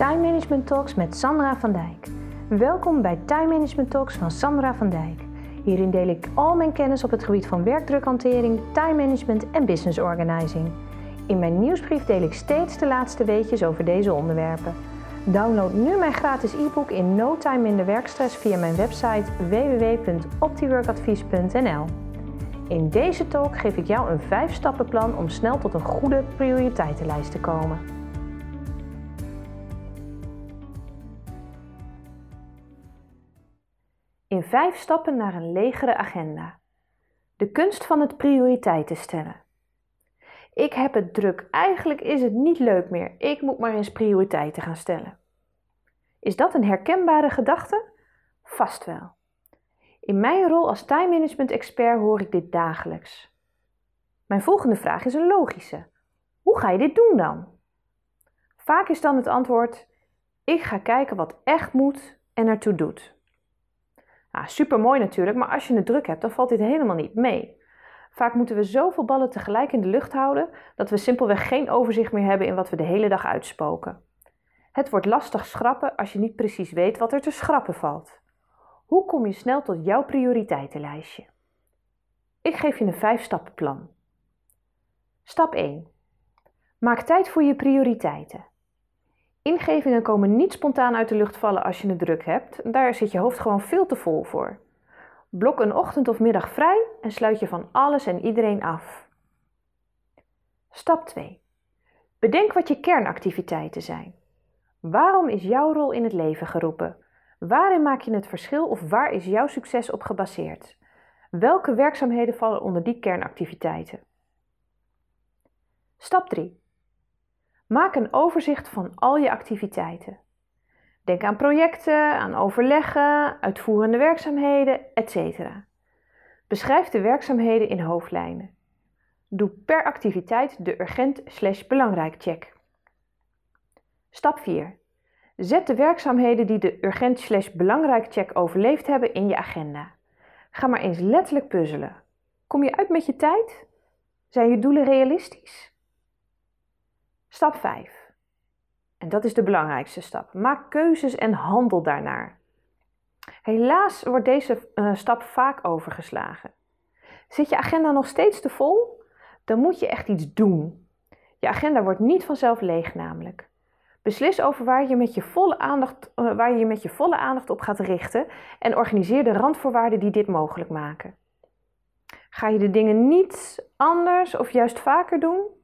Time Management Talks met Sandra van Dijk. Welkom bij Time Management Talks van Sandra van Dijk. Hierin deel ik al mijn kennis op het gebied van werkdrukhantering, time management en business organizing. In mijn nieuwsbrief deel ik steeds de laatste weetjes over deze onderwerpen. Download nu mijn gratis e-book in No Time Minder Werkstress via mijn website www.optiworkadvies.nl. In deze talk geef ik jou een 5-stappenplan om snel tot een goede prioriteitenlijst te komen. In 5 stappen naar een legere agenda. De kunst van het prioriteiten stellen. Ik heb het druk, eigenlijk is het niet leuk meer. Ik moet maar eens prioriteiten gaan stellen. Is dat een herkenbare gedachte? Vast wel. In mijn rol als time management expert hoor ik dit dagelijks. Mijn volgende vraag is een logische. Hoe ga je dit doen dan? Vaak is dan het antwoord: ik ga kijken wat echt moet en ertoe doet. Nou, super mooi natuurlijk, maar als je het druk hebt, dan valt dit helemaal niet mee. Vaak moeten we zoveel ballen tegelijk in de lucht houden dat we simpelweg geen overzicht meer hebben in wat we de hele dag uitspoken. Het wordt lastig schrappen als je niet precies weet wat er te schrappen valt. Hoe kom je snel tot jouw prioriteitenlijstje? Ik geef je een 5-stappenplan. Stap 1. Maak tijd voor je prioriteiten. Ingevingen komen niet spontaan uit de lucht vallen als je het druk hebt. Daar zit je hoofd gewoon veel te vol voor. Blok een ochtend of middag vrij en sluit je van alles en iedereen af. Stap 2. Bedenk wat je kernactiviteiten zijn. Waarom is jouw rol in het leven geroepen? Waarin maak je het verschil of waar is jouw succes op gebaseerd? Welke werkzaamheden vallen onder die kernactiviteiten? Stap 3. Maak een overzicht van al je activiteiten. Denk aan projecten, aan overleggen, uitvoerende werkzaamheden, etc. Beschrijf de werkzaamheden in hoofdlijnen. Doe per activiteit de urgent/belangrijk check. Stap 4. Zet de werkzaamheden die de urgent/belangrijk check overleefd hebben in je agenda. Ga maar eens letterlijk puzzelen. Kom je uit met je tijd? Zijn je doelen realistisch? Stap 5. En dat is de belangrijkste stap. Maak keuzes en handel daarnaar. Helaas wordt deze uh, stap vaak overgeslagen. Zit je agenda nog steeds te vol? Dan moet je echt iets doen. Je agenda wordt niet vanzelf leeg namelijk. Beslis over waar je, met je volle aandacht, uh, waar je je met je volle aandacht op gaat richten en organiseer de randvoorwaarden die dit mogelijk maken. Ga je de dingen niet anders of juist vaker doen?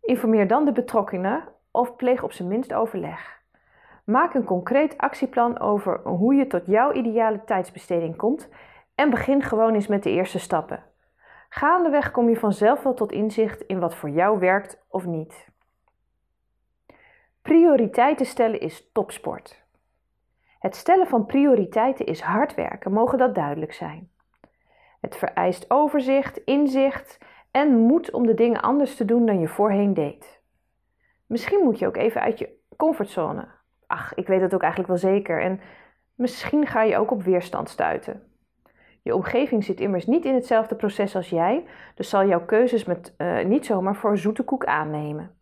Informeer dan de betrokkenen of pleeg op zijn minst overleg. Maak een concreet actieplan over hoe je tot jouw ideale tijdsbesteding komt en begin gewoon eens met de eerste stappen. Gaandeweg kom je vanzelf wel tot inzicht in wat voor jou werkt of niet. Prioriteiten stellen is topsport. Het stellen van prioriteiten is hard werken, mogen dat duidelijk zijn. Het vereist overzicht, inzicht en moed om de dingen anders te doen dan je voorheen deed. Misschien moet je ook even uit je comfortzone. Ach, ik weet het ook eigenlijk wel zeker. En misschien ga je ook op weerstand stuiten. Je omgeving zit immers niet in hetzelfde proces als jij, dus zal jouw keuzes met, uh, niet zomaar voor zoete koek aannemen.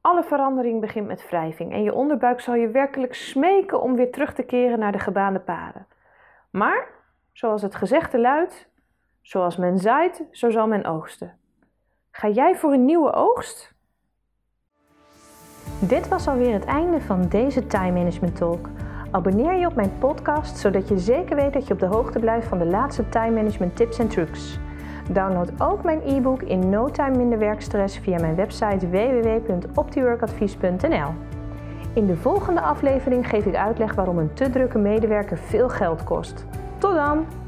Alle verandering begint met wrijving en je onderbuik zal je werkelijk smeken om weer terug te keren naar de gebaande paden. Maar, zoals het gezegde luidt, zoals men zaait, zo zal men oogsten. Ga jij voor een nieuwe oogst? Dit was alweer het einde van deze Time Management Talk. Abonneer je op mijn podcast zodat je zeker weet dat je op de hoogte blijft van de laatste time management tips en trucs. Download ook mijn e-book in No Time Minder Werkstress via mijn website www.optiworkadvies.nl. In de volgende aflevering geef ik uitleg waarom een te drukke medewerker veel geld kost. Tot dan!